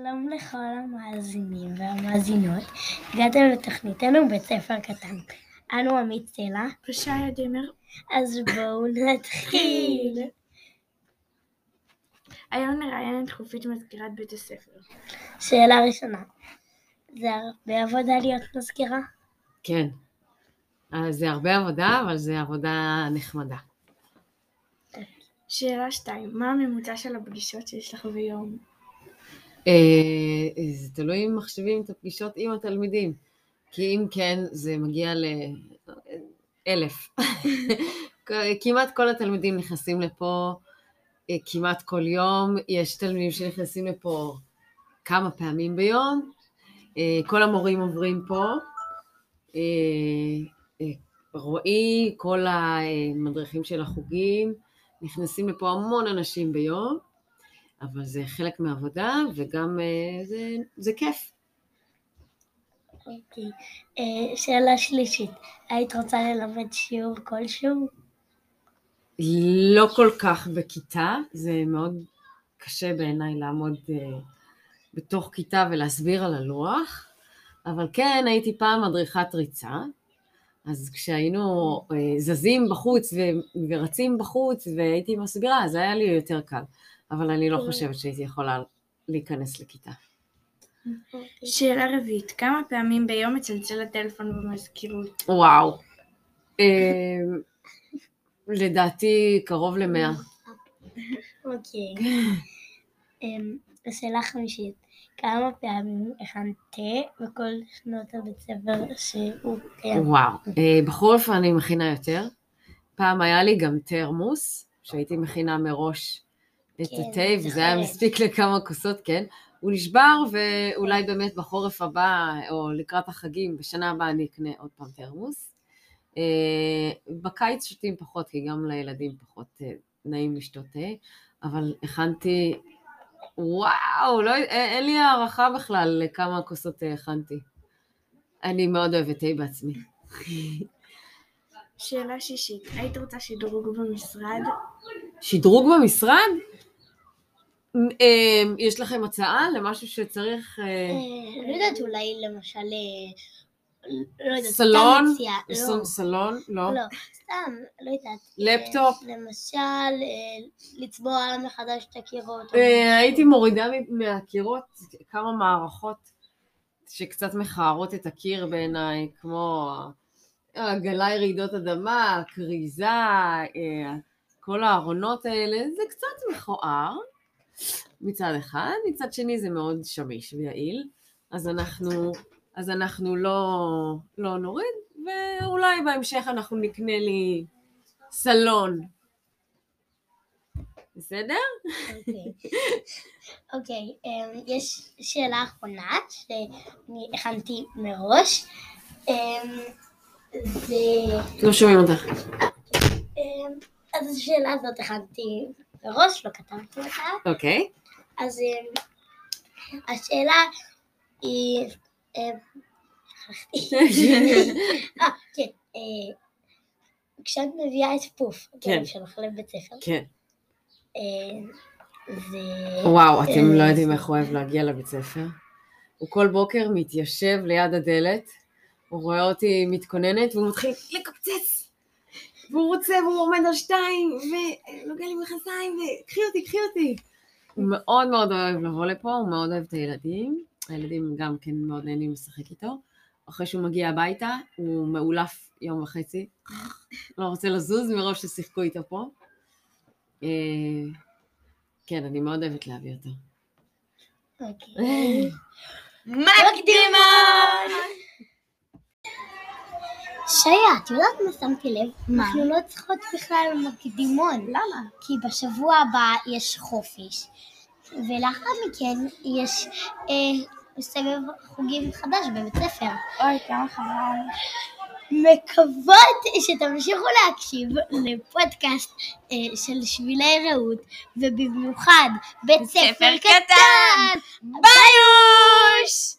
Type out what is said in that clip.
שלום לכל המאזינים והמאזינות. הגעתם לתוכניתנו בית ספר קטן. אנו עמית סלע, ושיה דמר. אז בואו נתחיל. היום נראיין את חופית מזכירת בית הספר. שאלה ראשונה, זה הרבה עבודה להיות מזכירה? כן. אז זה הרבה עבודה, אבל זה עבודה נחמדה. שאלה שתיים, מה הממוצע של הפגישות שיש לך ביום? אה, זה תלוי אם מחשבים את הפגישות עם התלמידים. כי אם כן, זה מגיע לאלף. כמעט כל התלמידים נכנסים לפה אה, כמעט כל יום. יש תלמידים שנכנסים לפה כמה פעמים ביום. אה, כל המורים עוברים פה. רועי, כל המדריכים של החוגים, נכנסים לפה המון אנשים ביום. אבל זה חלק מהעבודה וגם אה, זה, זה כיף. אוקיי. אה, שאלה שלישית, היית רוצה ללמד שיעור כלשהו? לא כל כך בכיתה, זה מאוד קשה בעיניי לעמוד אה, בתוך כיתה ולהסביר על הלוח, אבל כן הייתי פעם מדריכת ריצה, אז כשהיינו זזים בחוץ ורצים בחוץ והייתי מסבירה, אז היה לי יותר קל. אבל אני לא כן. חושבת שהייתי יכולה להיכנס לכיתה. שאלה רביעית, כמה פעמים ביום מצלצל הטלפון במזכירות? וואו. אמ, לדעתי קרוב למאה. אוקיי. אמ, השאלה חמישית, כמה פעמים הכנת תה בכל שנות הבית ספר שהוא קיים? וואו, אה, בחורף אני מכינה יותר. פעם היה לי גם תרמוס, שהייתי מכינה מראש את כן, התה, וזה היה מספיק לכמה כוסות, כן. הוא נשבר, ואולי באמת בחורף הבא, או לקראת החגים, בשנה הבאה אני אקנה עוד פעם תרמוס. אה, בקיץ שותים פחות, כי גם לילדים פחות אה, נעים לשתות תה, אבל הכנתי, וואו, לא, אין לי הערכה בכלל לכמה כוסות תה הכנתי. אני מאוד אוהבת תה בעצמי. שאלה שישית, היית רוצה שדרוג במשרד? שדרוג במשרד? אמ, יש לכם הצעה למשהו שצריך... אה, אה, לא יודעת, אולי למשל... אה, לא יודעת, סלון? לא. סלון? לא. לא, סתם, לא יודעת. לפטופ? למשל, לצבוע מחדש את הקירות. הייתי מורידה מהקירות כמה מערכות שקצת מכערות את הקיר בעיניי, כמו גלאי רעידות אדמה, כריזה, כל הארונות האלה, זה קצת מכוער. מצד אחד, מצד שני זה מאוד שמיש ויעיל, אז אנחנו, אז אנחנו לא, לא נוריד, ואולי בהמשך אנחנו נקנה לי סלון. בסדר? אוקיי, okay. okay, um, יש שאלה אחרונה שאני הכנתי מראש. Um, זה... לא שומעים אותך. Um, אז השאלה הזאת הכנתי מראש, לא כתבתי אותה. אוקיי. אז אה, השאלה היא... אה, אה כן. כשאת מביאה את פוף, כן, שלך לבית ספר. כן. וואו, אתם לא יודעים איך הוא אוהב להגיע לבית ספר. הוא כל בוקר מתיישב ליד הדלת, הוא רואה אותי מתכוננת, והוא מתחיל לקפצץ והוא רוצה, והוא עומד על שתיים, ונוגע לי מכנסיים, וקחי אותי, קחי אותי. הוא מאוד מאוד אוהב לבוא לפה, הוא מאוד אוהב את הילדים. הילדים גם כן מאוד נהנים לשחק איתו. אחרי שהוא מגיע הביתה, הוא מאולף יום וחצי. לא רוצה לזוז מרוב ששיחקו איתו פה. אה, כן, אני מאוד אוהבת להביא אותו. אוקיי. שיה, את יודעת מה שמתי לב? מה? אנחנו לא צריכות בכלל מקדימון. למה? כי בשבוע הבא יש חופש, ולאחר מכן יש אה, סבב חוגים חדש בבית ספר. אוי, כמה חבל. מקוות שתמשיכו להקשיב לפודקאסט אה, של שבילי רעות, ובמיוחד בית ספר קטן! ביוש!